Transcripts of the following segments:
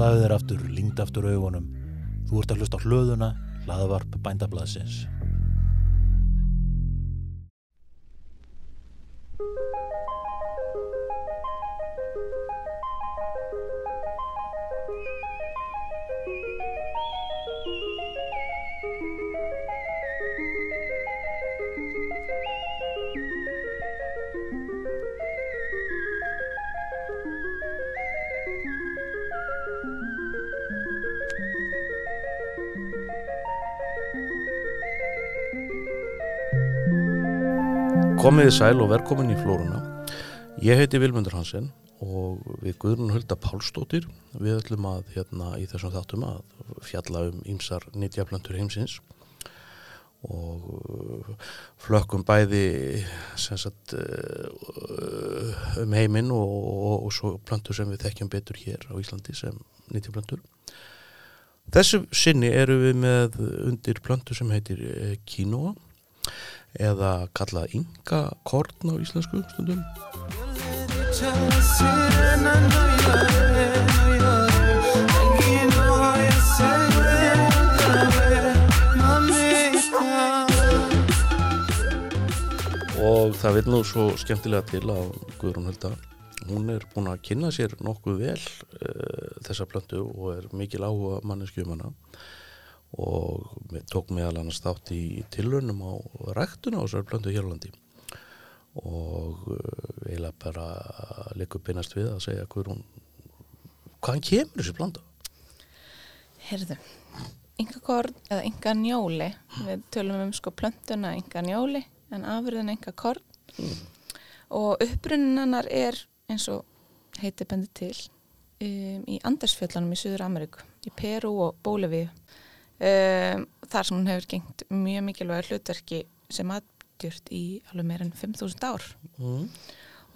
Slaðu þér aftur, lingd aftur augunum. Þú ert að hlusta á hlöðuna, hlaðvarp bændablaðsins. Komiði sæl og velkomin í Flóruna. Ég heiti Vilmundur Hansen og við Guðrun Hulda Pálsdóttir við ætlum að hérna í þessum þáttum að fjalla um ýmsar nýtjaplöntur heimsins og uh, flökkum bæði sagt, uh, um heiminn og, og, og svo plöntur sem við þekkjum betur hér á Íslandi sem nýtjaplöntur. Þessu sinni eru við með undir plöntu sem heitir kínoa eða kallað ynga korn á íslensku stundum. Og það vil nú svo skemmtilega til að Guðrún Hulda hún er búin að kynna sér nokkuð vel uh, þessa plöntu og er mikil áhuga manneskjum hana og tók meðal annars þátt í tilraunum á ræktuna á þessar plöntu hérlandi og eiginlega bara leikur beinast við að segja hún, hvaðan kemur þessi planta? Herðu, ynga korn eða ynga njóli við tölum um sko plöntuna ynga njóli en afriðin ynga korn mm. og upprunninannar er eins og heiti bendi til um, í Andersfjöllanum í Suður Ameríku í Peru og Bólivíu um, þar sem hún hefur gengt mjög mikilvæg hlutverki sem aðgjört í alveg meir enn 5.000 ár mm.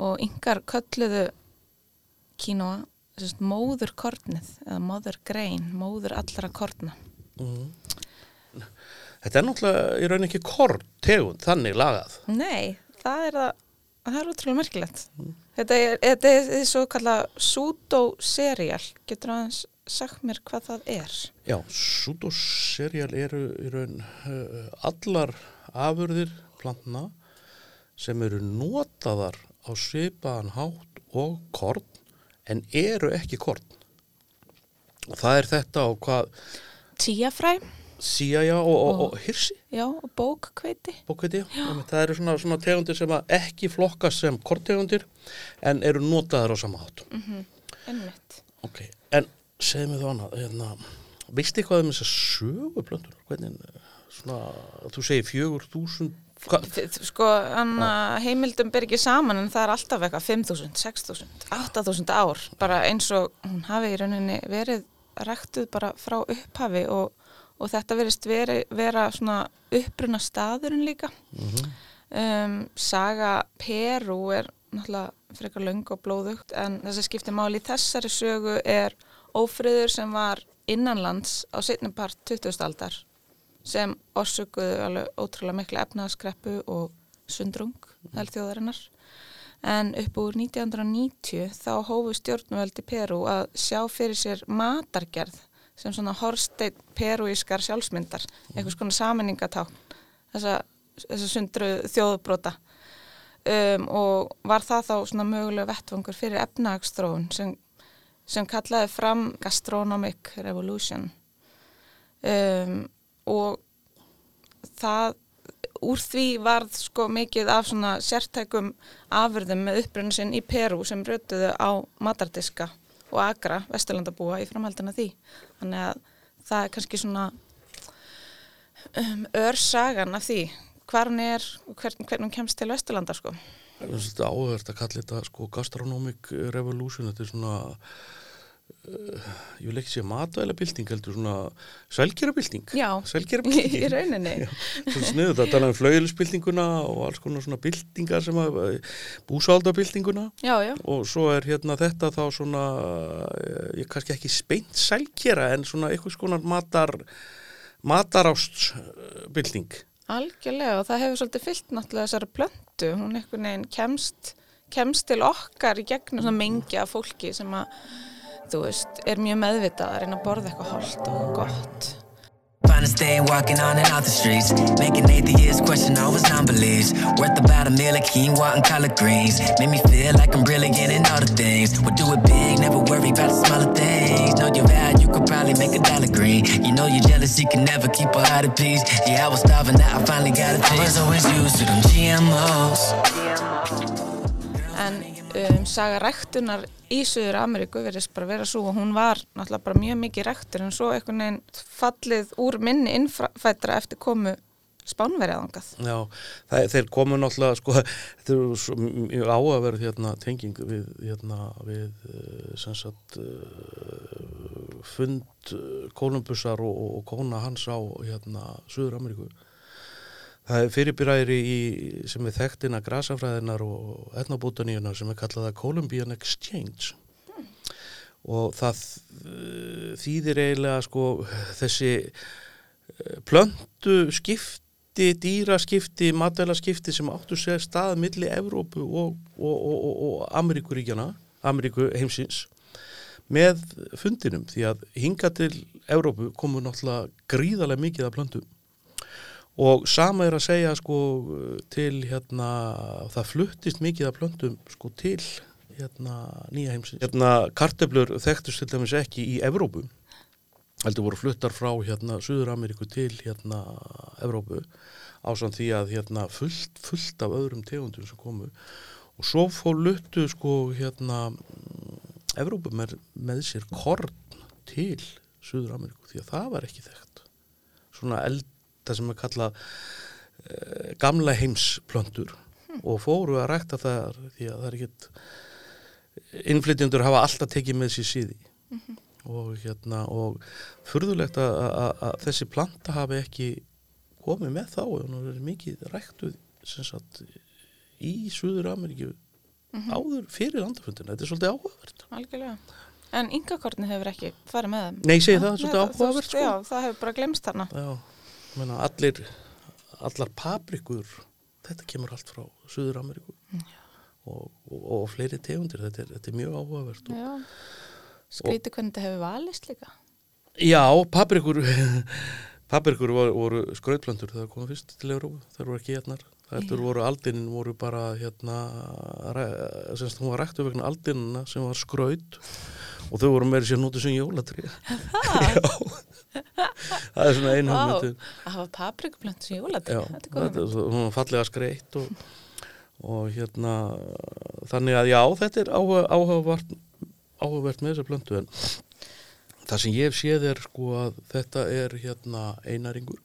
og yngar kölluðu kínoa móður kornið eða móður grein, móður allra korna mm. Þetta er náttúrulega í raun ekki korn tegund, þannig lagað Nei, það er það það er útrúlega merkilegt mm. Þetta er, þetta er svo kallað pseudo-serial. Getur aðeins sagt mér hvað það er? Já, pseudo-serial eru í raun uh, allar afurðir plantna sem eru notaðar á svipaðan hátt og korn en eru ekki korn. Og það er þetta á hvað Tíafræ Sía, já, og, og, og hirsi? Já, og bókkveiti Bókkveiti, já, það eru svona, svona tegundir sem ekki flokkast sem kortegundir en eru notaðar á sama hátt. Mm -hmm. Ennvitt Ok, en segð mér þá annað hérna, veistu eitthvað um þess að sögu plöndur? Hvernig, svona, þú segir fjögur þúsund Sko, anna, heimildum ber ekki saman en það er alltaf eitthvað 5.000, 6.000, 8.000 ár bara eins og hún hafi í rauninni verið ræktuð bara frá upphafi og og þetta verist veri, vera svona uppbruna staðurinn líka mm -hmm. um, Saga Peru er náttúrulega frekar laung og blóðugt en þess að skipti máli í þessari sögu er ófriður sem var innanlands á setnum-part 20. aldar sem orsökuðu alveg ótrúlega miklu efnaðskreppu og sundrung held þjóðarinnar en upp úr 1990 þá hófu stjórnveldi Peru að sjá fyrir sér matargerð sem svona horsteit perúískar sjálfsmyndar, einhvers konar saminningatá þessa, þessa sundru þjóðbrota. Um, og var það þá svona mögulega vettvangur fyrir efnagstróun sem, sem kallaði fram gastronomic revolution. Um, og það úr því varð sko mikið af svona sértækum afurðum með upprunnin sinn í Perú sem rötuðu á matardiska og agra vesturlandabúa í framhaldina því. Þannig að það er kannski svona um, örsagan af því hvað hann er og hvern, hvernig hann kemst til vesturlanda sko. Þetta er áhverð að kalla þetta sko gastronomic revolution. Þetta er svona ég vil ekki segja matvælabilding heldur svona svelgerabilding Já, svelgerabilding í rauninni. Svona sniður þetta að tala um flauðilsbildinguna og alls konar svona bildingar sem að búsaldabildinguna Já, já. Og svo er hérna þetta þá svona ég kannski ekki speint svelgera en svona eitthvað skonar matar matarástbilding Algjörlega og það hefur svolítið fyllt náttúrulega þessari plöntu, hún einhvern veginn kemst, kemst til okkar í gegnum svona mengi af fólki sem að þú veist, er mjög meðvitað að reyna að borða eitthvað holt og gott. Finest day walking on and off the streets. Making atheists question all his non-beliefs. Worth about a meal of quinoa and collard greens. Made me feel like I'm really getting all the things. We'll do it big, never worry about the smaller things. Know your value could probably make a dollar green. You know you're jealous, you can never keep a heart at peace. Yeah, I was starving, now I finally got a taste. I was always used to them GMOs. En um, saga ræktunar í Suður Ameríku verðist bara vera svo og hún var náttúrulega bara mjög mikið ræktur en svo einhvern veginn fallið úr minni innfættra eftir komu spánverjaðangað. Já, það, þeir komu náttúrulega, sko, þetta er svo mjög áhugaverð hérna tenging við, hérna, við, eh, sem sagt, uh, fund Kolumbusar og, og kona hans á, hérna, Suður Ameríku. Það er fyrirbyræri í, sem er þekktina grasafræðinar og etnabútaníunar sem er kallaða Columbian Exchange mm. og það uh, þýðir eiginlega sko þessi uh, plöndu skipti, dýraskipti, matvælaskipti sem áttu sér stað millir Evrópu og, og, og, og Ameríkuríkjana, Ameríku heimsins með fundinum því að hinga til Evrópu komu náttúrulega gríðarlega mikið af plöndum og sama er að segja sko til hérna, það fluttist mikið af plöndum sko til hérna nýja heimsins. Hérna karteblur þekktust til dæmis ekki í Evrópu, heldur voru fluttar frá hérna Suður-Ameríku til hérna Evrópu ásand því að hérna fullt, fullt af öðrum tegundum sem komu og svo fór luttu sko hérna Evrópu með, með sér korn til Suður-Ameríku því að það var ekki þekkt. Svona eld það sem er kallað uh, gamla heimsplöndur hmm. og fóru að rækta það því að það er ekkit innflytjendur hafa alltaf tekið með sér síði mm -hmm. og hérna og furðulegt að, þessi planta hafi ekki komið með þá og það er mikið ræktuð sagt, í Suður Ameríku mm -hmm. áður fyrir landafundina, þetta er svolítið áhugavert Algjörlega En yngakortni hefur ekki farið með Nei, segi það, það svolítið áhugavert sko. Já, það hefur bara glemst þarna Já Menna, allir, allar paprikur þetta kemur allt frá Suður Ameríku og, og, og fleiri tegundir, þetta er, þetta er mjög áhugavert Skríti hvernig þetta hefur valist líka. Já, paprikur paprikur voru, voru skrautplantur það kom fyrst til Európa, það voru ekki hérna þetta voru aldinin voru bara hérna semst hún var rættu vegna aldinina sem var skraut og þau voru meiri sér nútið sem jólatri Já það er svona einu wow, að hafa paprikuplöntur sem þetta er svona fallega skreitt og, og hérna þannig að já, þetta er áhugavert áhugavert með þessa plöntu en það sem ég séð er sko að þetta er hérna einaringur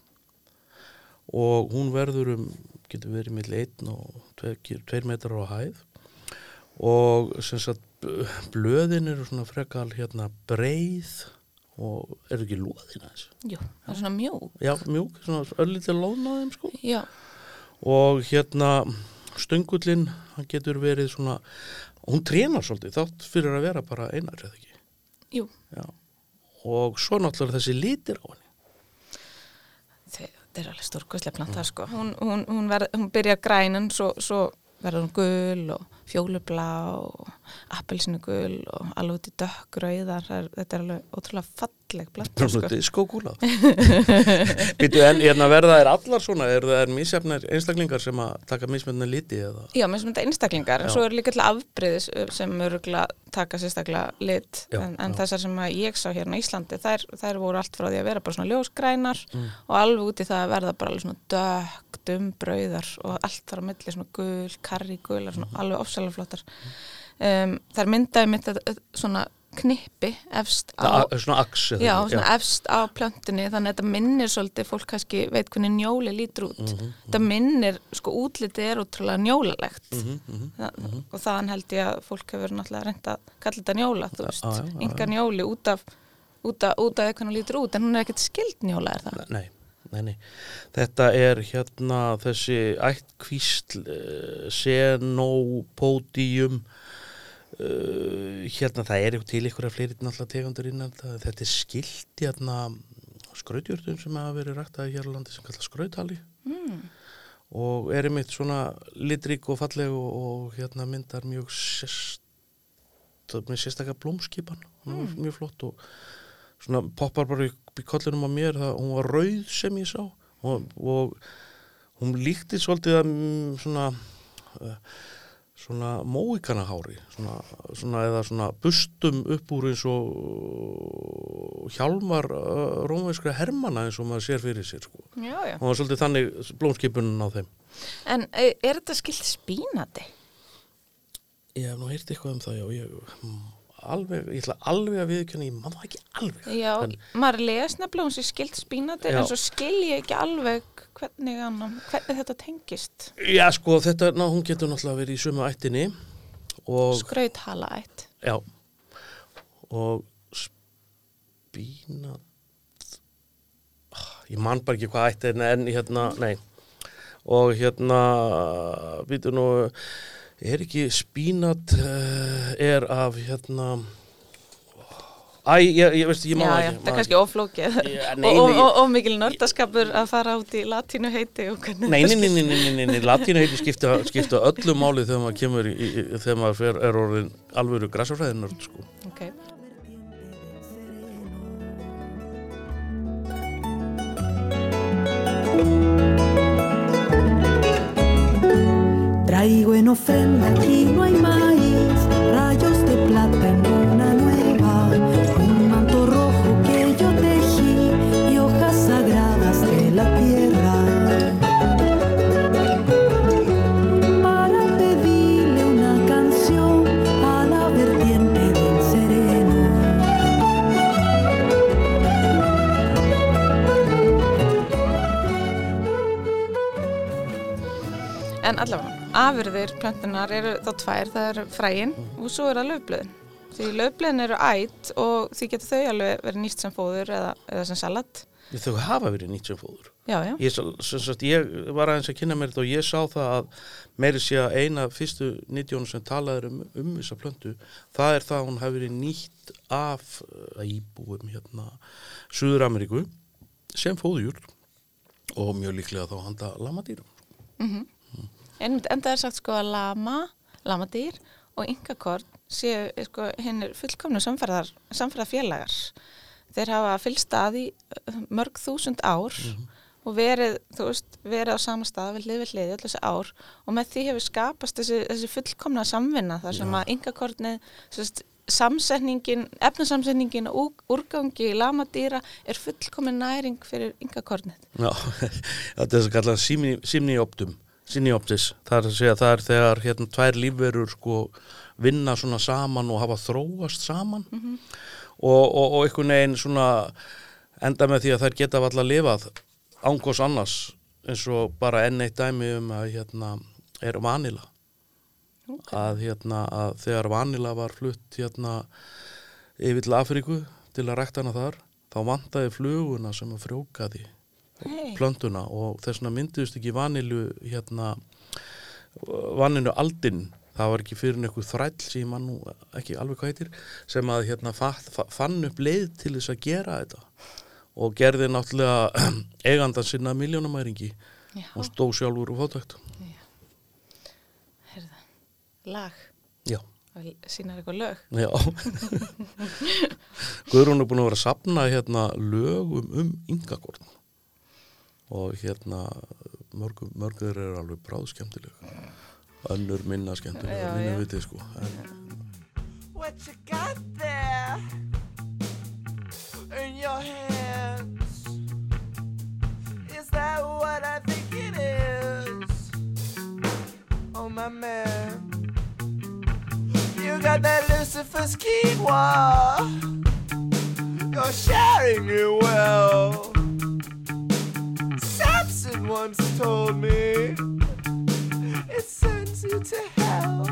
og hún verður um getur verið mill einn og tveir, tveir metrar á hæð og sem sagt blöðin eru svona frekal hérna breið og eru ekki lóðina þessu? Jú, það er svona mjók. Já, mjók, svona öllítið lóðnaðum sko. Já. Og hérna stöngullin, hann getur verið svona, hún trénar svolítið þátt fyrir að vera bara einar, eða ekki? Jú. Já. Og svo náttúrulega þessi litir á henni. Þetta er alveg stórkvæslega planta, mm. sko. Hún, hún, hún, verð, hún byrjar grænan, svo, svo verður hún gul og fjólublá og appelsinugul og alveg út í dökkrauðar þetta er alveg ótrúlega falleg sko. Skókúla en hérna, verða er allar svona er það er mísjafnir einstaklingar sem að taka mísmjöndinu liti eða? Já, mísmjöndinu einstaklingar en svo er líka til afbreyðis sem örugla taka sérstaklega lit já, en, en þessar sem ég sá hérna í Íslandi þær, þær voru allt frá því að vera bara svona ljósgrænar mm. og alveg út í það að verða bara alveg svona dökk, dumbrauðar og allt þar á milli svona gul, karri, gul mm. alveg ofsalega flottar um, þar myndaði mitt að svona knippi efst á, Þa, svona aks, já, svona já. efst á plöntunni þannig að þetta minnir svolítið, fólk kannski veit hvernig njóli lítur út mm -hmm, þetta minnir, sko útliti er útrúlega njólalegt mm -hmm, Þa, mm -hmm. og þann held ég að fólk hefur náttúrulega reynda að kalla þetta njóla, þú veist ah, já, yngar njóli út af út af, út af eitthvað hún lítur út en hún er ekkert skild njóla er það? Nei Nei, nei. Þetta er hérna þessi ættkvísl uh, senopódium Uh, hérna það er til ykkur af fleiri náttúrulega tegundur innan þetta er skilt hérna skrautjörðum sem hafa verið ræktaði hér á landi sem kallast skrautali mm. og er einmitt svona litrík og falleg og, og hérna myndar mjög sérst með sérstaklega blómskipan. Var mjög flott og svona poppar bara upp í kollinum á mér það, hún var rauð sem ég sá. Og, og hún líkti svolítið að mm, svona uh, svona móikanahári svona, svona eða svona bustum upp úr eins og hjálmar uh, rómveiskra hermana eins og maður sér fyrir sér sko. Já, já. hún var svolítið þannig blómskipunin á þeim En e, er þetta skilt spínati? Ég hef nú heyrt eitthvað um það, já, ég, mm, alveg, ég ætla alveg að viðkjöna, ég það ekki alveg. Já, En, maður les nefnilega hún sé skilt spínati Já. en svo skil ég ekki alveg hvernig, annan, hvernig þetta tengist. já, sko, þetta, ná, hún getur náttúrulega verið í sömu ættinni Skrauthala ætt. já, og spínat, Ah, ég man bara ekki hvað ætti en, en hérna, nei, og hérna, býtu nú, er ekki spínat, uh, er af, hérna, Æ, ég, ég veist, ég má Já, það já, ekki. það er kannski oflókið Já, og, mikil nördaskapur að fara út í latínu heiti og hvernig Nei, nei, nei, nei, nei, nei, latínu heiti skipta, öllu máli þegar maður kemur þegar maður fer, er orðin alvöru græsafræðinörd, sko. Traigo en ofrenda, aquí no afurðir plöntunar eru þá tvær, það eru fræin og svo er það löfblöðin. Því löfblöðin eru ætt og því getur þau alveg verið nýst sem fóður eða, eða sem salat. Þau hafa verið nýtt sem fóður. Já, já. Ég, sem sagt, ég var aðeins að kynna mér þetta og ég sá það að meiri sé að eina fyrstu nýttjónu sem talaður um, um þessa plöntu, það er það að hún hafi verið nýtt af uh, íbúum hérna Suður Ameríku sem fóðjúr og mjög líklega þá handa lamadýrum. En, en það er sagt sko að lama, lamadýr og yngakorn séu sko, hinn er fullkomnu samferðar, samferðar félagar. Þeir hafa fylgst að í uh, mörg þúsund ár og verið, þú veist, verið á sama stað við hlið við hlið öll þessi ár og með því hefur skapast þessi, þessi fullkomna samvinna þar sem að yngakornið, sérst, samsetningin, efnasamsetningin og úr- úrgangi lamadýra er fullkomin næring fyrir yngakornið. Já, þetta er þess að kalla simnioptum, simnioptis, það er að segja það er þegar hérna tvær lífverur sko vinna svona saman og hafa þróast saman. Og, og, og einhvern veginn svona enda með því að þær geta alltaf lifað ángos annars eins og bara enn eitt dæmi um að hérna er vanila að hérna að þegar vanila var flutt hérna yfir til Afríku til að rækta hana þar þá vantaði fluguna sem að frjókaði Hey. plöntuna og þess vegna myndiðust ekki vanilu hérna vaninu aldinn það var ekki fyrir einhver þræll sem man nú ekki alveg hvað heitir sem að hérna fa fa fann upp leið til þess að gera þetta og gerði náttúrulega eigandan sinna miljónamæringi og stó sjálfur og fátækt. Herða, lag, já, það sýnar eitthvað lög. já. Guðrún er búin að vera að sapna hérna lögum um yngakorn og hérna mörgur er alveg bráðskemmtileg önnur minna skemmtileg Já, minna já. vitið sko What you got there in your hands? Is that what I think it is? Oh my man, you got that Lucifer's quinoa. You're sharing it well. Told me it sends you to hell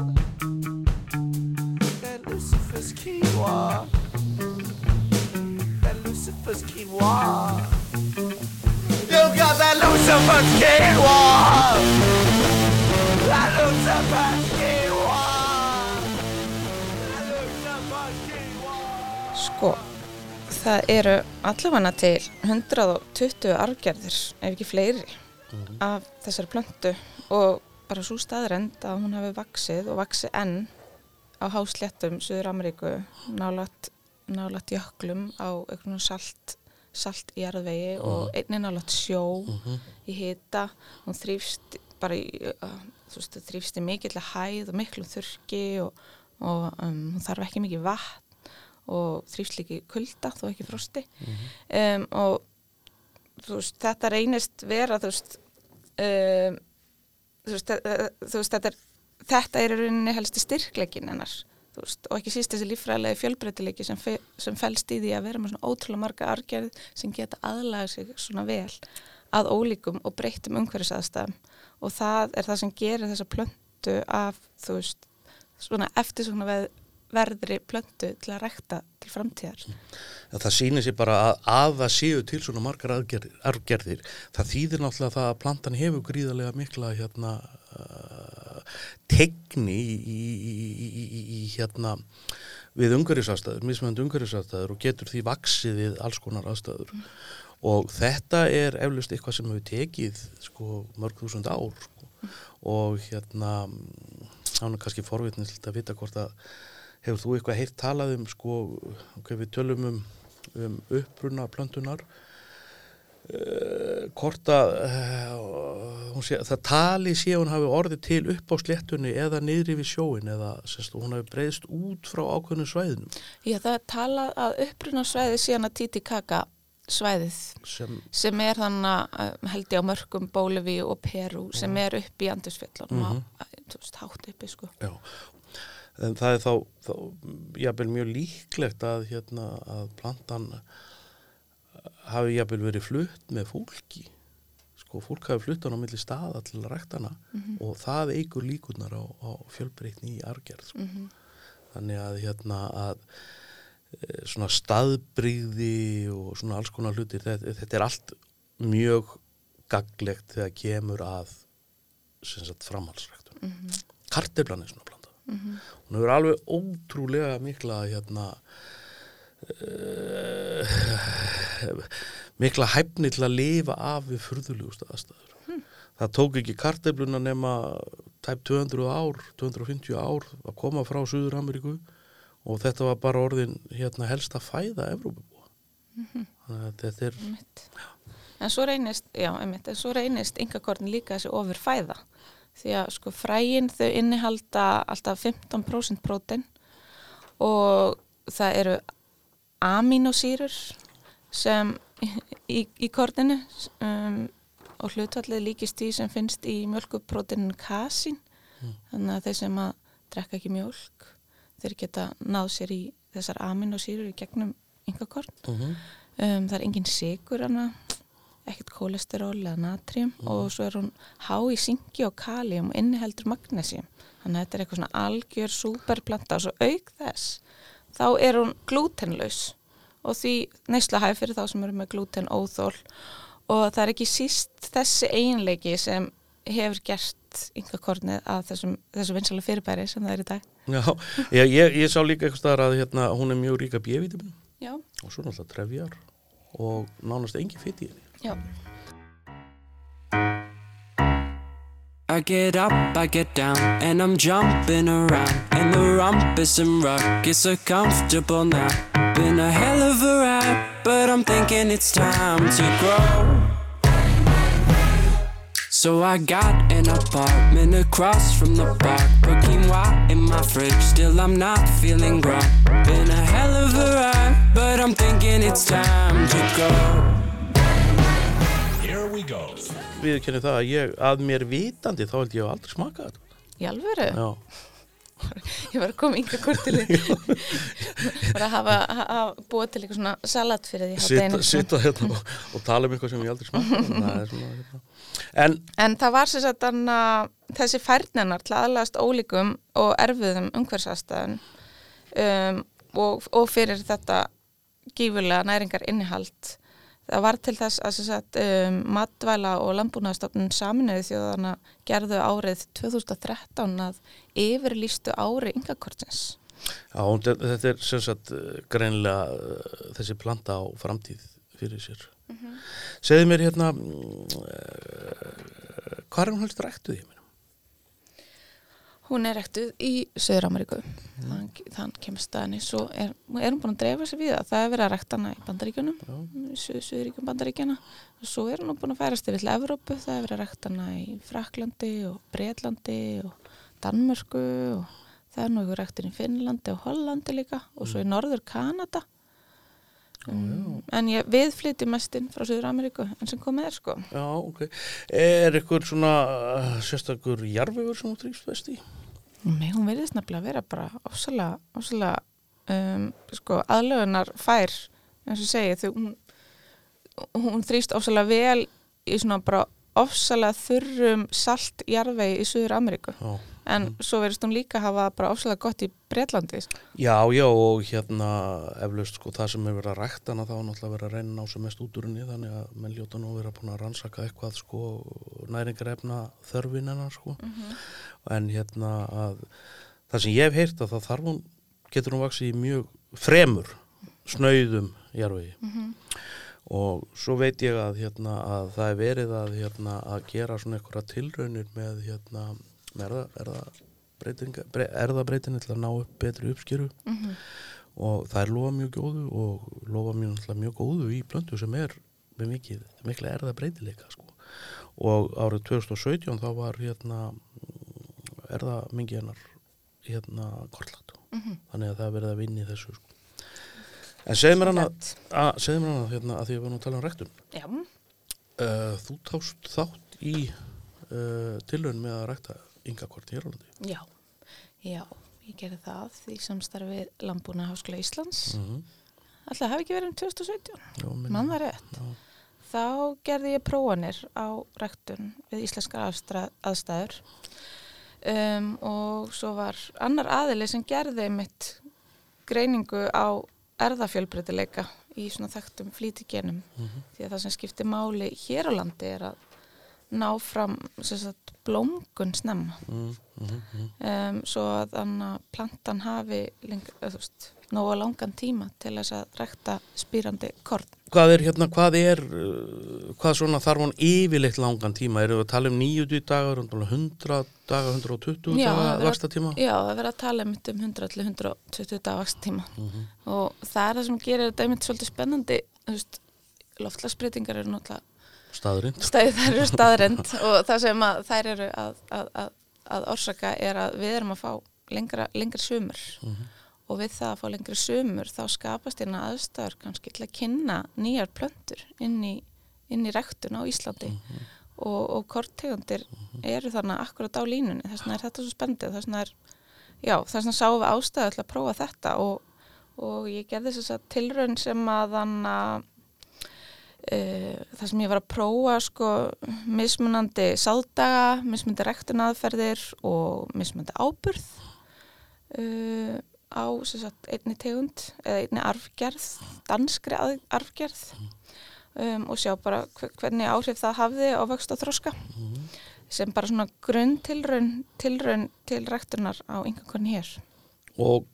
that Lucifer's quinoa. That Lucifer's quinoa. You got that Lucifer's quinoa. That Lucifer's quinoa. That Lucifer's quinoa. Sko, það eru allavega til 120 argerðir, ef ekki fleiri, af þessari plöntu og bara svo staðrend að hún hefur vaksið og vaksið enn á hásléttum Suður Ameríku nálat, nálat jöklum á einhvern salt, salt í jarðvegi og einnig nálat sjó í hita. Hún þrýfst bara í uh, þú veist, þrýfst í mikill hæð og miklum þurki og, og um, hún þarf ekki mikið vatn og þrýfst líki kulda þó ekki frosti. Um, og veist, þetta reynist vera þú veist, um, þú veist, þú veist þetta, er, þetta er í rauninni helsti styrkleikin hennar og ekki síst þessi líffræðilegi fjölbreytileiki sem, fe, sem felst í því að vera með svona ótrúlega marga argerð sem geta aðlaga sig svona vel að ólíkum og breyttum umhverfisaðstæðum. Og það er það sem gerir þessa plöntu af, þú veist, svona eftir svona veð, verðri plöntu til að rekta til framtíðar. að það sýnir sér bara að, að það séu til svona margar aðgerðir. það þýðir náttúrulega það að plantan hefur gríðarlega mikla hérna uh, tegni í, í, í, í, í hérna við umhverfisastæður, mismönd umhverfisastæður og getur því vaksið við alls konar aðstæður og þetta er eflust eitthvað sem hefur tekið sko mörg þúsund ár sko. og hérna hann er kannski forvitninslega að vita hvort að hefur þú eitthvað heilt talað um sko, ok, við tölum um, um uppruna plöntunar uh, hvort að uh, sé, það tali sé hún hafi orðið til upp á sléttunni eða niðri við sjóin eða sérst, hún hafi breyðst út frá ákveðnum svæðinum? Já, það er talað að uppruna svæði síðan að Titicaca svæðið sem, sem er þannig uh, held ég á mörgum Bóliví og Peru sem er upp í Andusfjöllunum mm -hmm. hátt uppi sko. Já en það er þá, þá jafnvel mjög líklegt að hérna að plantan hafi jafnvel verið flutt með fólki. Sko, fólk hafi flutt hann á milli staða til að rækta hana og það eigur líkunar á, á fjölbreytni í argerð sko. þannig að hérna að e, svona staðbrigði og svona alls konar hlutir þetta, þetta er allt mjög gaglegt þegar kemur að sem sagt framhalsræktun mm -hmm. karteflan er svona planta hún hefur alveg ótrúlega mikla hérna uh, mikla hæfni til að lifa af við furðulegust aðstæður. Það tók ekki kartefluna nema tæp 200 ár 250 ár að koma frá Suður Ameríku og þetta var bara orðin hérna helsta fæða Evrópubúa. Þannig að þetta er Einmitt. En svo reynist, já, einmitt, en svo reynist yngakorn líka þessi ofur fæða því að sko frægin þau innihalda alltaf 15% prótein og það eru aminosýrur sem í, í korninu um, og hlutfallið líkist því sem finnst í mjölkupróteinin kasin þannig að þeir sem að drekka ekki mjölk þeir geta náð sér í þessar aminosýrur í gegnum yngakorn Mhm. um, það er engin sigur hana ekkert kólesteról eða natrium og svo er hún há í syngi og kalium og inniheldur magnesium. Þannig að þetta er eitthvað svona algjör superplanta og svo auk þess þá er hún glútenlaus og því neysla hæg fyrir þá sem eru með glúten óþól og það er ekki síst þessi eiginleiki sem hefur gert yngakornið að þessum, þessum vinsala fyrirbæri sem það er í dag. Já, ég, ég, ég sá líka eitthvað að hérna, hún er mjög ríka Já, og svo náttúrulega trefjar og nánast engi fitt í henni já I get up, I get down, and I'm jumping around. And the rumpus and ruck is so comfortable now. Been a hell of a ride, but I'm thinking it's time to grow. So I got an apartment across from the park. Quinoa in my fridge, still I'm not feeling grown. Been a hell of a ride, but I'm thinking it's time to go. Here we go. Við kennum það að ég, að mér vitandi þá held ég að aldrei smaka þetta Í alvöru? Já, Ég var að koma yngar kortilu bara að hafa, hafa búið til eitthvað svona salat fyrir því sitta hérna og, og tala um eitthvað sem ég aldrei smaka það er svona, hérna. En En það var sem sagt þannig að þessi færninar til aðlast ólíkum og erfiðum umhversastæðun um, og, og fyrir þetta gífurlega næringar innihald það var til þess að sagt, um, matvæla og landbúnaðastofnun saminuði þjóðana gerðu árið 2013 að yfirlýstu ári yngakortins. já, þetta er sem sagt eh, greinilega eh, þessi planta á framtíð fyrir sér Segðu mér hérna mm, eh, hvað er hún helst ræktuð í mér? Hún er rektuð í Söður-Ameríku. Þann, þann kemur staðinni. Svo er, er hún búin að dreifa sér við það. Það er verið að rekta hana í Bandaríkjunum, Suð, Suðuríkjum Bandaríkjana. Svo er hún búin að færast yfir til Evrópu. Það er verið að rekta hana í Fraklandi og Breitlandi og Danmörku og það er nú ykkur rektin í Finnlandi og Hollandi líka og svo í Norður Kanada. Um, en ég viðflytti mestinn frá Suður-Ameríku en sem komið er sko. Já, ok. Er ykkur svona uh, sérstakur jarfiður sem þú trýst best í? Nei, hún verðist nefnilega að vera bara ofsalega, ofsalega um, sko, aðlögunar fær eins og segi, þau, hún, hún þrýst ofsalega vel í svona bara ofsalega þurrum salt jarðvegi í Suður Ameríku Já. En svo verðist hún líka hafa bara ofsalega gott í Breitlandi Já, já, og hérna eflaust sko það sem er verið að rækta hana þá er náttúrulega verið að reyna að ná sem mest út úr henni þannig að menn ljóta nú að vera búin að rannsaka eitthvað sko næringarefna þörfin hennar sko. En hérna að það sem ég hef heyrt að það þarf hún getur hún vaksið í mjög fremur snauðum jarvegi og svo veit ég að hérna að það er verið að hérna að gera svona einhverja tilraunir með hérna með erða, erða breytinga, bre, erðabreitinni til að ná upp betri uppskeru? Og það er lofa mjög góðu og lofa mjög, mjög góðu í blöndu sem er með mikið, mikla erðabreitileika sko. og árið 2017 þá var hérna erðamingi hennar hérna kortlagt þannig að það er verið að vinna í þessu sko. en segðu mér að segðu mér hann að, hérna, að því að við að tala um rektun Já, uh, þú tást þátt í uh, tilraun með að rekta yngakort hér á landi já, já ég gerði það í samstarfi Lambúna Háskóla Íslands. Mm Alltaf hafi ekki verið um 2017 Já, minni. mann það rétt? Já. þá gerði ég prófanir á rektun við íslenskar aðstæður. Um, og svo var annar aðili sem gerði mitt greiningu á erðafjölbreytileika í svona þekktum flýtigenum. Því að það sem skiptir máli hér á landi er að ná fram sagt, blómgun snemma. Mm, mm, mm. um, svo að anna plantan hafi veist, nóga langan tíma til þess að rekta spýrandi korn. Hvað er hérna, hvað er uh, hvað svona þarf hann yfirleitt langan tíma? Eru við að tala um 90 dagar 100 dagar, 120 Já, dagar það er að- vaksta tíma Já, það verður að tala um 100 til 120 dagvaks tíma og það er það sem gerir þetta einmitt svolítið spennandi, þú veist, loftlagsbreytingar eru náttúrulega þær eru staðrend og það sem þær eru að, að, að, að orsaka er að við erum að fá lengra, lengra sumur. Og við það að fá lengri sumur þá skapast hérna aðstæður kannski til að kynna nýjar plöntur inn í, inn í rektun á Íslandi. Og, og korttegundir eru þannig akkurat á línunni þess vegna er þetta svo spendið þess vegna er, já, þess vegna sáum við ástæðu til að prófa þetta og, og ég gerði þess að tilraun sem að þannig að Uh, það sem ég var að prófa sko, mismunandi sádaga, mismunandi rektunaðferðir og mismunandi áburð uh, á sem sagt, einni tegund eða einni arfgerð, danskri arfgerð um, og sjá bara hve- hvernig áhrif það hafði á vöxt og þroska sem bara svona grunn tilraun, tilraun til rektunar á yngan hér. og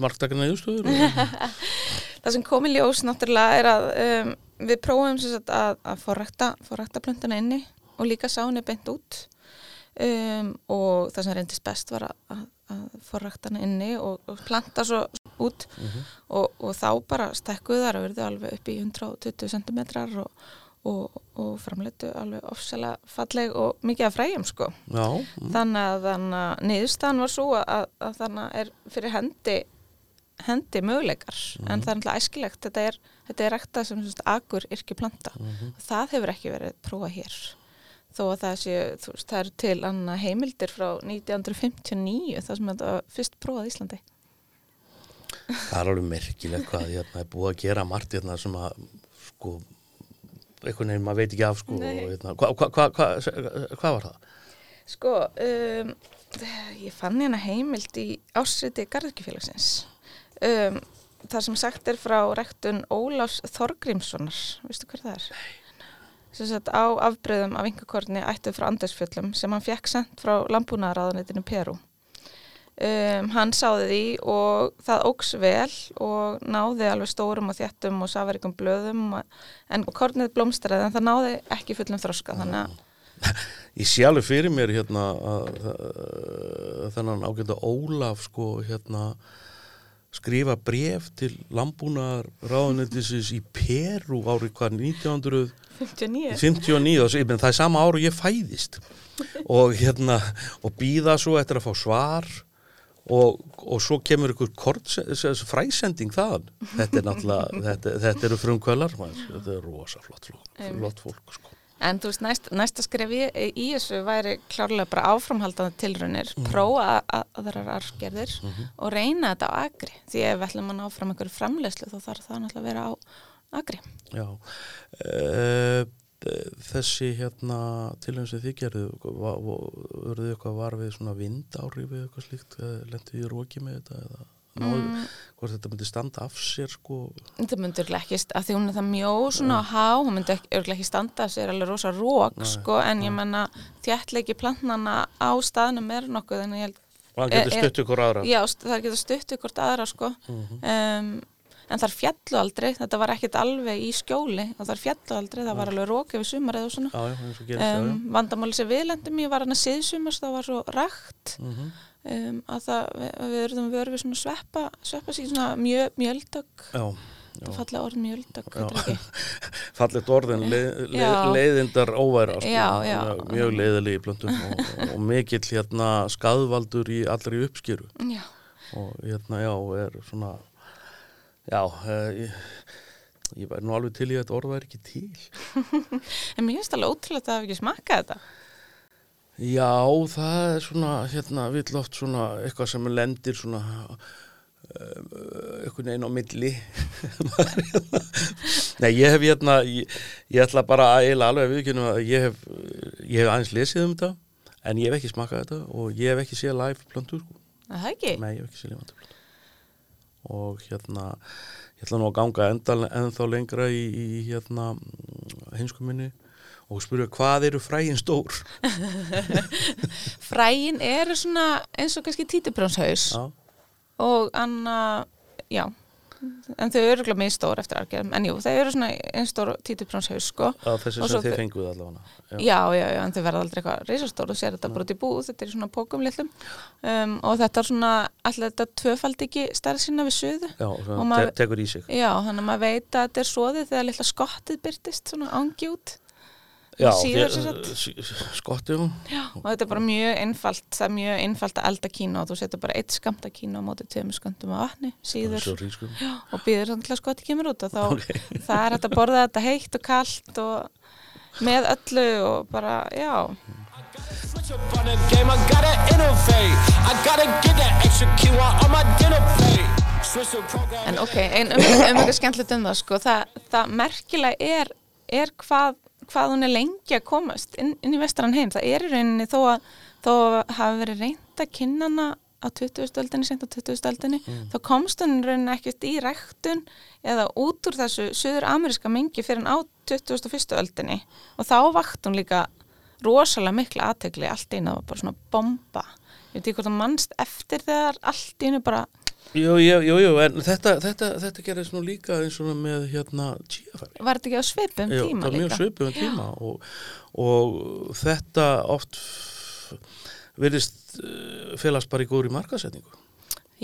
marktakana yfirstöður Það sem kom í ljós náttúrulega er að um, við prófum sagt að, að forrækta, forrækta plöntuna inni og líka sá henni beint út. Um, og það sem reyndist best var að, að, að forrækta hana inni og, og planta svo út. Og, og þá bara stekkuðu þar og verðu alveg upp í 120 cm og, og, og framleitu alveg ofsalega falleg og mikið af fræjum sko. já, Þannig að, að niðurstaðan var svo að, að þannig er fyrir hendi hendi möguleikar. En það er náttúrulega æskilegt. Þetta er, þetta er rekta sem sagt, agur yrki planta það hefur ekki verið prófa hér. Þó að það sé, þú veist, það eru til annað heimildir frá 1959 það sem þetta fyrst prófað Íslandi. Það er alveg merkilegt hvað hérna er búið að gera margt hérna sem að sko einhvern veginn maður veit ekki af sko hérna, hvað hva, hva, hva, hva var það? Sko, um, ég fann hérna heimild í ásriti Garðurkjufélagsins. Um, það sem sagt er frá rektun Ólafs Þorgrímssonar, veistu hver það er? Sem sagt á afbreyðum af yngakorni ættuð frá Andersfjöllum sem hann fekk sendt frá landbúnaðaráðunitinu Peru. Um, hann sáði því og það óks vel og náði alveg stórum og þjættum og safarikum blöðum en kornið blómstraði en það náði ekki fullum þroska þannig að ég sé alveg fyrir mér hérna að, að, þennan ágæta Ólaf sko hérna skrifa bref til landbúnar ráðunættisins í Peru árið hvað 1959 59 og ég menn, það er sama ár og ég fæðist. Og hérna og býða svo eftir að fá svar og, og svo kemur ykkur kort, fræsending þaðan. Þetta er náttúrulega, þetta, þetta eru frumkvölar þetta er rosa flott, flott, flott fólk sko. En þú veist, næst, næsta skref í, í þessu væri klárlega bara áframhaldandi tilraunir, Mhm. prófa að- aðrar arfgerðir og reyna þetta á agri. Því ef við ætlum að ná fram einhverju framleyslu þá þarf það náttúrulega að vera á agri. Já uh, þessi hérna tilhengið sem þið gerðu verður þið eitthvað var við svona vindári við eitthvað slíkt, lendið í róki með þetta eða Mm. hvort þetta myndi standa af sér sko. Það myndi ekki, að því hún er það mjó svona á há, hún myndi ekki, standa af sér alveg rosa rók, sko, en ég menna þjættleiki plantnana á staðnum er nokkuð, en ég held og hann getur Eh, eh, stutt ykkur aðra. Já, það geta stuttu hvort aðra sko. Um, en þar fjallu aldrei þetta var ekkit alveg í skjóli og þar fjallu aldrei, það var alveg rók yfir sumarið og svona. Já, já, um, vandamáli sem við lendum í var hann að síðsumars það var svo rægt það, já. Um, að það, við, erum við erum við svona sveppa, sveppa sín svona mjö, mjöldögg. Já, það fallega orð mjöldögg, fallet orðin leið, leið, leiðindar óværa sko, Já, já. mjög- leiðilegi plöntum og, og mikill hérna skaðvaldur í allri uppskýru Já, og hérna já er svona já uh, ég, ég væri nú alveg til í að þetta orð væri ekki til. En mér finnst alveg ótrúlega að það hafi ekki smakkað þetta já það er svona hérna vill oft svona eitthvað sem lendir svona uh, eitthvað einn á milli nei ég hef hérna ég, ég ætla bara að eiginlega alveg að viðkynna að ég hef ég hef aðeins lesið um þetta en ég hef ekki smakað þetta og ég hef ekki séð live plöntur sko. Það ekki? Nei, ég hef ekki séð lifandi plöntur og hérna ég ætla nú að ganga ennþá lengra í, í hérna hinskuminni og spyrja hvað eru frægin stór? Fræin eru svona eins og kannski títubrjónshaus Já, og anna, já en þau eru mjög stór eftir argerðum en jú, þau eru svona einn stór títubrjónshaus sko. á þessi sem þið þau- fenguð allavega. Já, já, já, já, en þau verða aldrei eitthvað reisastór og sér þetta bara út í búð, þetta er svona pókum litlum. Um, og þetta er svona allir þetta tvöfald ekki stærð sína við suðu? Já te tekur í sig. Já, þannig að maður veit að þetta er svoðið þegar litla skottið byrtist svona ángi út Já, síður þér- sem sagt. s- skotti hún og þetta er bara mjög einfalt það er mjög einfalt að elda kína og þú setur bara eitt skamta kína á móti tveimur skamtum af vatni síður. og býður þannig að skoti kemur út þá það er að borða þetta heitt og kalt og með öllu og bara, já. En ok, ein, um, um eitthvað skemmtilegt um það sko, það, það merkilega er, er hvað, hvað hún er lengi að komast inn, inn í vestran heim, það er í rauninni þó að þó að hafi verið reynd að kynnana á 20. öldinni, sent á 20. öldinni þá komst hún rauninni ekkert í ræktun eða út úr þessu söður ameríska mengi fyrir hann á 21. öldinni og þá vakt hún líka rosalega mikla aðtegli allt í var bara svona bomba ég veit ekki hvort það mannst eftir þegar allt í einu bara Jú, jú, jú, en þetta, þetta, þetta gerðist nú líka eins og með hérna tíafæri var þetta ekki á svipum Jú, tíma það er mjög líka? svipum tíma og, og þetta oft virðist uh, felast bara í góðri markasetningu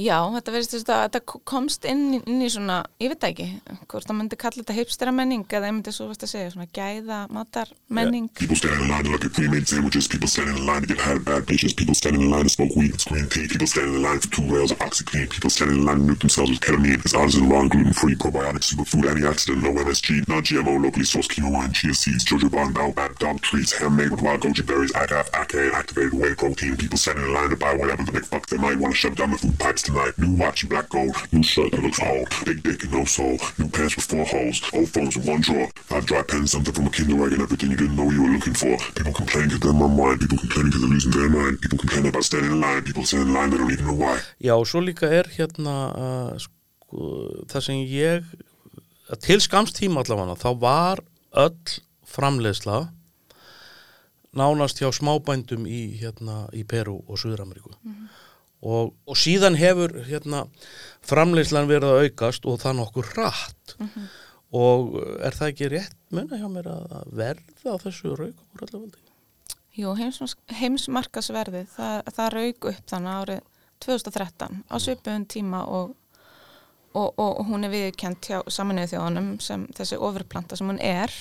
Já, þetta þess að þetta komst inn, inn í svona, ég veit ekki hvort það myndi kalla þetta hipstera menning eða ég myndi svo að segja svona gæða matar menning People standing in line to look at pre-made sandwiches. People standing in line to get high bad patients. People standing in line to smoke weed. People standing in line for two rails of. People standing in line to nuke themselves with ketamine. It's raw and gluten-free probiotic superfood antioxidant, no MSG, non-GMO, locally sourced chia seeds, jojoba handmade with activated whey protein. People standing in line to buy whatever the big fuck they might want to shove down the food pipes tonight. New watch, black gold, new shirt that looks old, big dick and no soul, new pants with four holes, old phones with one drawer, five dry pens, something from a kindergarten, everything you didn't know you were looking for. People complain because they're unwind, people complain because they're losing their mind, people complain about standing in line, people standing in line, they don't even know why. Já, og svo líka er hérna uh, sko, það sem ég til skamst tíma allavega þá var öll framleiðsla nánast hjá smábændum í, hérna, í Peru og Suður-Ameríku og, og síðan hefur hérna, framleiðslan verið að aukast og það nokkur hratt. Og er það ekki rétt munna hjá mér að verða á þessu raukamúr allavega Jú, heims, heimsmarkasverðið, það, það rauk upp þannig árið 2013 á svipuðum tíma og, og, og, og hún er viðkjönd hjá saminuðu þjóðanum sem þessi ofurplanta sem hún er.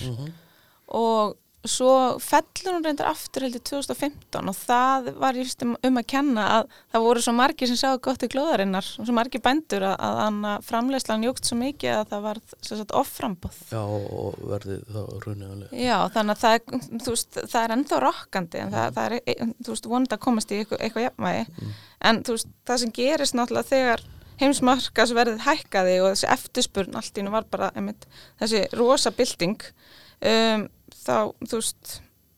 Og svo fellur hún reyndar aftur heldur 2015 og það var just um, um að kenna að það voru svo margir sem sjáðu gott í glóðarinnar og svo margir bændur að, að hann framleyslan jógt svo mikið að það var offrambóð Já, og verðið þá raunniðanlega. Já, þannig að það er, veist, það er ennþá rokkandi en það, það er, e- vonandi að komast í eitthvað, eitthvað jafnvægi. En þú veist, það sem gerist náttúrulega þegar heimsmarkasverðið hækkaði og þessi eftirspurn allt í nú var bara einmitt, þessi rosa bylting um, þá, þú veist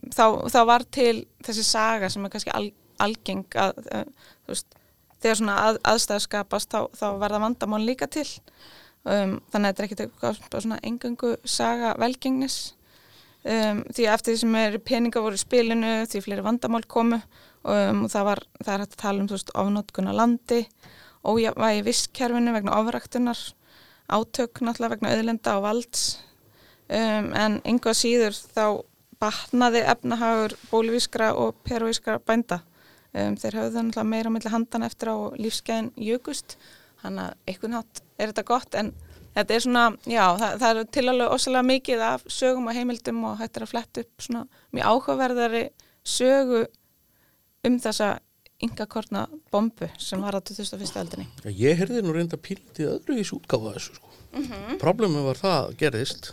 þá, þá var til þessi saga sem er kannski al, algeng að, uh, þú veist, þegar svona að, aðstæðu skapast þá, þá verða vandamál líka til. Um, þannig að þetta er ekkit eitthvað svona engöngu saga velgengnis. Um, því eftir því sem er peninga voru í spilinu því fleiri vandamál komu um, og það var, það er hægt að tala um þú veist, ofnótkun á landi ójafvægi visskerfinu vegna ofræktunar átök náttúrulega vegna auðlenda og valds um, en einhvað síður þá batnaði efnahagur bólivískra og peruvískra bænda um, þeir höfðu það náttúrulega meira á milli handan eftir á og lífskeiðin jökust þannig að einhvern hátt er þetta gott en þetta er svona, já, það, það er til alveg ósæðlega mikið af sögum og heimildum og hættir að fletta upp svona mjög áhugaverðari sögu um þessa yngakorna bombu sem var á 2001. aldinni. Ég heyrði nú reynda pílitið öðruvís útgáfa þessu sko. Mm Problemið var það gerðist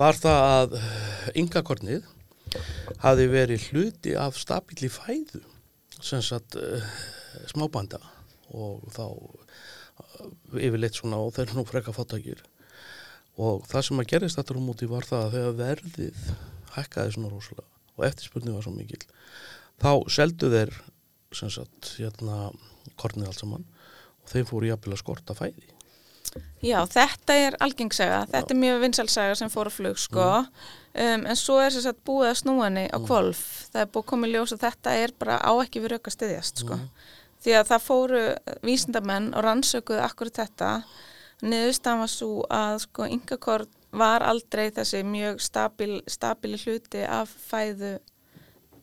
var það að yngakornið hafi verið hluti af stabíli fæðu sem sagt uh, smábænda og þá uh, yfirleitt svona og þeir nú freka fáttakir og það sem að gerist þetta um úti var það að þegar verðið hækkaði svona rosalega og eftirspurning var svo mikil þá seldu þeir sem sagt hérna kornið allt saman og þeim fóru jafnvel að skorta fæði Já, þetta er algengsaga, þetta er mjög vinsalsaga sem fór að flug, sko, um, en svo er þess að búið að snúa henni á kvolf, það er búið í ljós að þetta er bara á ekki við rauk að styðjast, sko, því að það fóru vísindamenn og rannsökuðu akkurat þetta, niðurstaðan var svo að, sko, yngakort var aldrei þessi mjög stabil, stabili hluti af fæðu,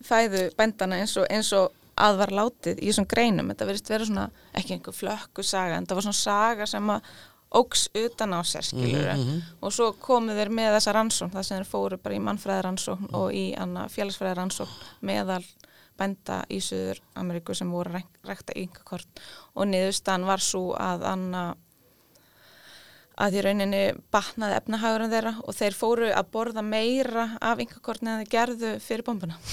fæðu bændana eins og, eins og að var látið í þessum greinum, þetta verðist vera svona ekki einhver flökku saga, en það var svona saga sem að óks utan á sér skilur og svo komu þeir með þessa rannsókn það sem þeir fóru bara í mannfræði rannsókn og í félagsfræði rannsókn meðal bænda í Suður Ameríku sem voru að rækta yngakort og niðurstaðan var svo að anna að í rauninni batnaði efnahagurinn þeirra og þeir fóru að borða meira af yngakortni en þeir gerðu fyrir bombuna.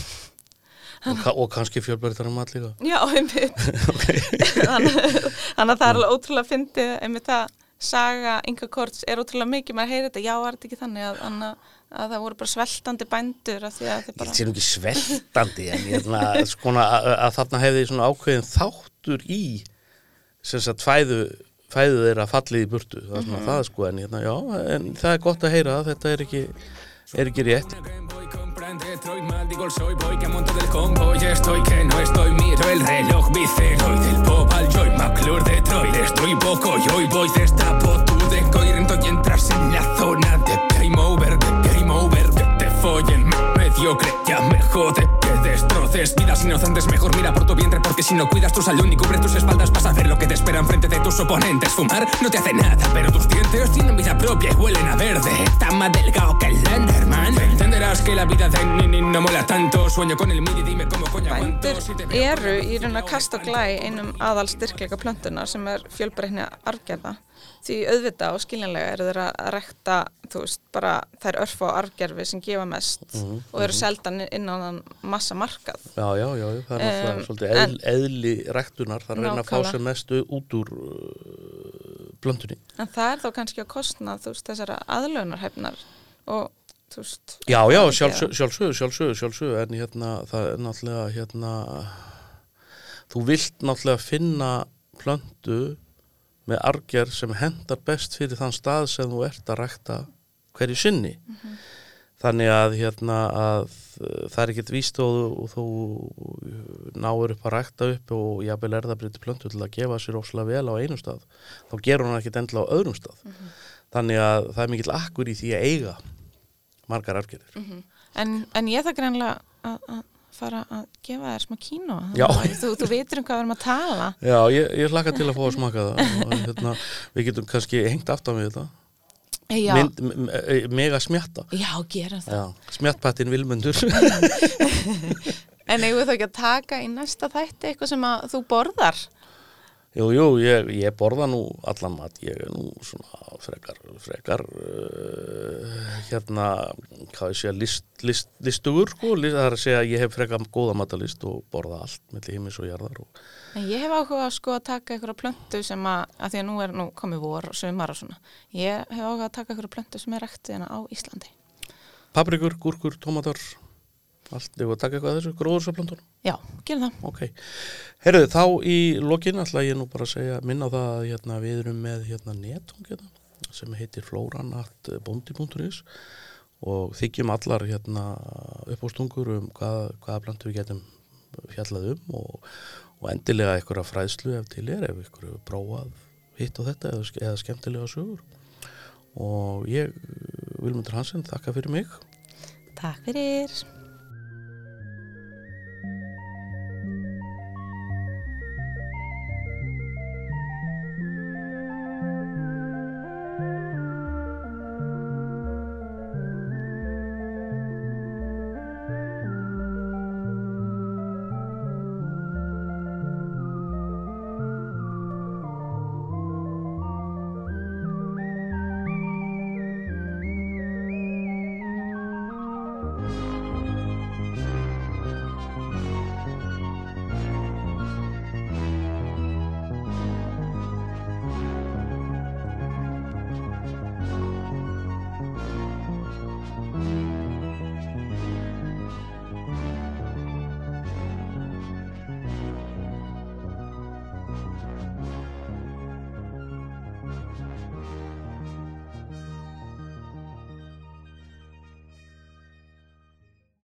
Og, ka og kannski fjölbæriðar um allir Já, einmitt. Þannig, að það er alveg ótrúlega að fyndi einmitt það saga Inga Korts er ótrúlega mikið, maður heyrir þetta, já, var þetta ekki þannig að, að, að það voru bara sveltandi bændur að því að þið Ég bara sé nú ekki sveltandi en ég ætla að, skona, að, að þarna hefði svona ákveðin þáttur í sem sagt fæðu fæðu þeirra fallið í burtu. Það er svona það sko en, hérna, já, en það er gott að heyra að þetta er ekki, er ekki rétt Voy Detroit, maldigo el soy boy que monto del combo. Y estoy que no estoy miro el reloj vicero y del pop al joy McClure Detroit. Estoy poco y hoy voy destapo tu decoy rento y entras en la zona de game over de game mediocre. Ya me jode que destroces vidas inocentes. Mejor mira por tu vientre porque si no cuidas tu salud ni cubres tus espaldas vas a ver lo que te espera enfrente de tus oponentes. Fumar no te hace nada pero tus dientes tienen vida propia y huelen a verde. Tan más delgado que el Lenderman. Entenderás que la vida de Nini no mola tanto. Sueño con el midi dime cómo coño aguanto. Eru í raun að kasta glæ einum aðal styrkleika plöntunar sem er fjölbreytni arfgerða því auðvitað og skiljanlega eru þeir að rekta þú veist, bara þær örf og arfgerfi sem gefa mest og eru seldan inn á þann massa markað. Já, já, já, það er náttúrulega Um, svolítið eðl, eðli rektunar, það er reyna að fá sem mestu út úr uh, blöndunni. en það er þá kannski að kostna þú veist, þessara aðlögunarhefnar og þú veist Já, já, sjálfsög, sjálfsög, sjálfsög, sjálfsög, en hérna, það er náttúrulega, hérna, þú vilt náttúrulega finna plöntu með arger sem hendar best fyrir þann stað sem þú ert að rækta hverju sinni. Þannig að, hérna, að uh, það er ekkert víst og, þú- náur upp að rækta upp og jafnvel er það breytið plöntu til að gefa sér óslega vel á einu stað. Þá gerur hann ekkert endilega á öðrum stað. Þannig að það er mikill akkur í því að eiga margar argerir. en, en ég það greinlega að fara að gefa þér smá kínu þú, þú vitur um hvað við erum að tala. Já, ég, ég hlakka til að fá að smaka það. Og hérna, við getum kannski hengt aftan við þetta. Mega smjatta. Já gerum það. Smjattpattin vilmundur. En eigum við þá ekki að taka í næsta þætti eitthvað sem að þú borðar? Jú, jú, ég, ég borða nú allan mat, ég er nú svona frekar, frekar uh, hérna, hvað ég segja, list, list, listugur, sko, list, það er að segja að ég hef frekar góða matalist og borða allt melli heimis og jarðar og En ég hef áhuga að sko að taka einhverja plöntu sem að, að því að nú er nú komið vor og sömar og svona. Ég hef áhuga að taka einhverja plöntu sem er ræktið hérna á Íslandi. paprikur, gúrkur, tómatar, allt, ég var að taka eitthvað af þessu, gróðursaplöntunum. Já, gerum það. Ok, herruðu, þá í lokin ætla ég nú bara að segja, minna á það að hérna, við erum með hérna netung hérna, sem heitir floranat.bondi.is og þykjum allar hérna uppástungur um hvað, hvaða plantu við getum fjallað um og, og endilega einhverja fræðslu ef til er, ef hefur prófað hitt og þetta eða, eða skemmtilega sögur og ég, Vilmundur Hansen, þakka fyrir mig Takk fyrir.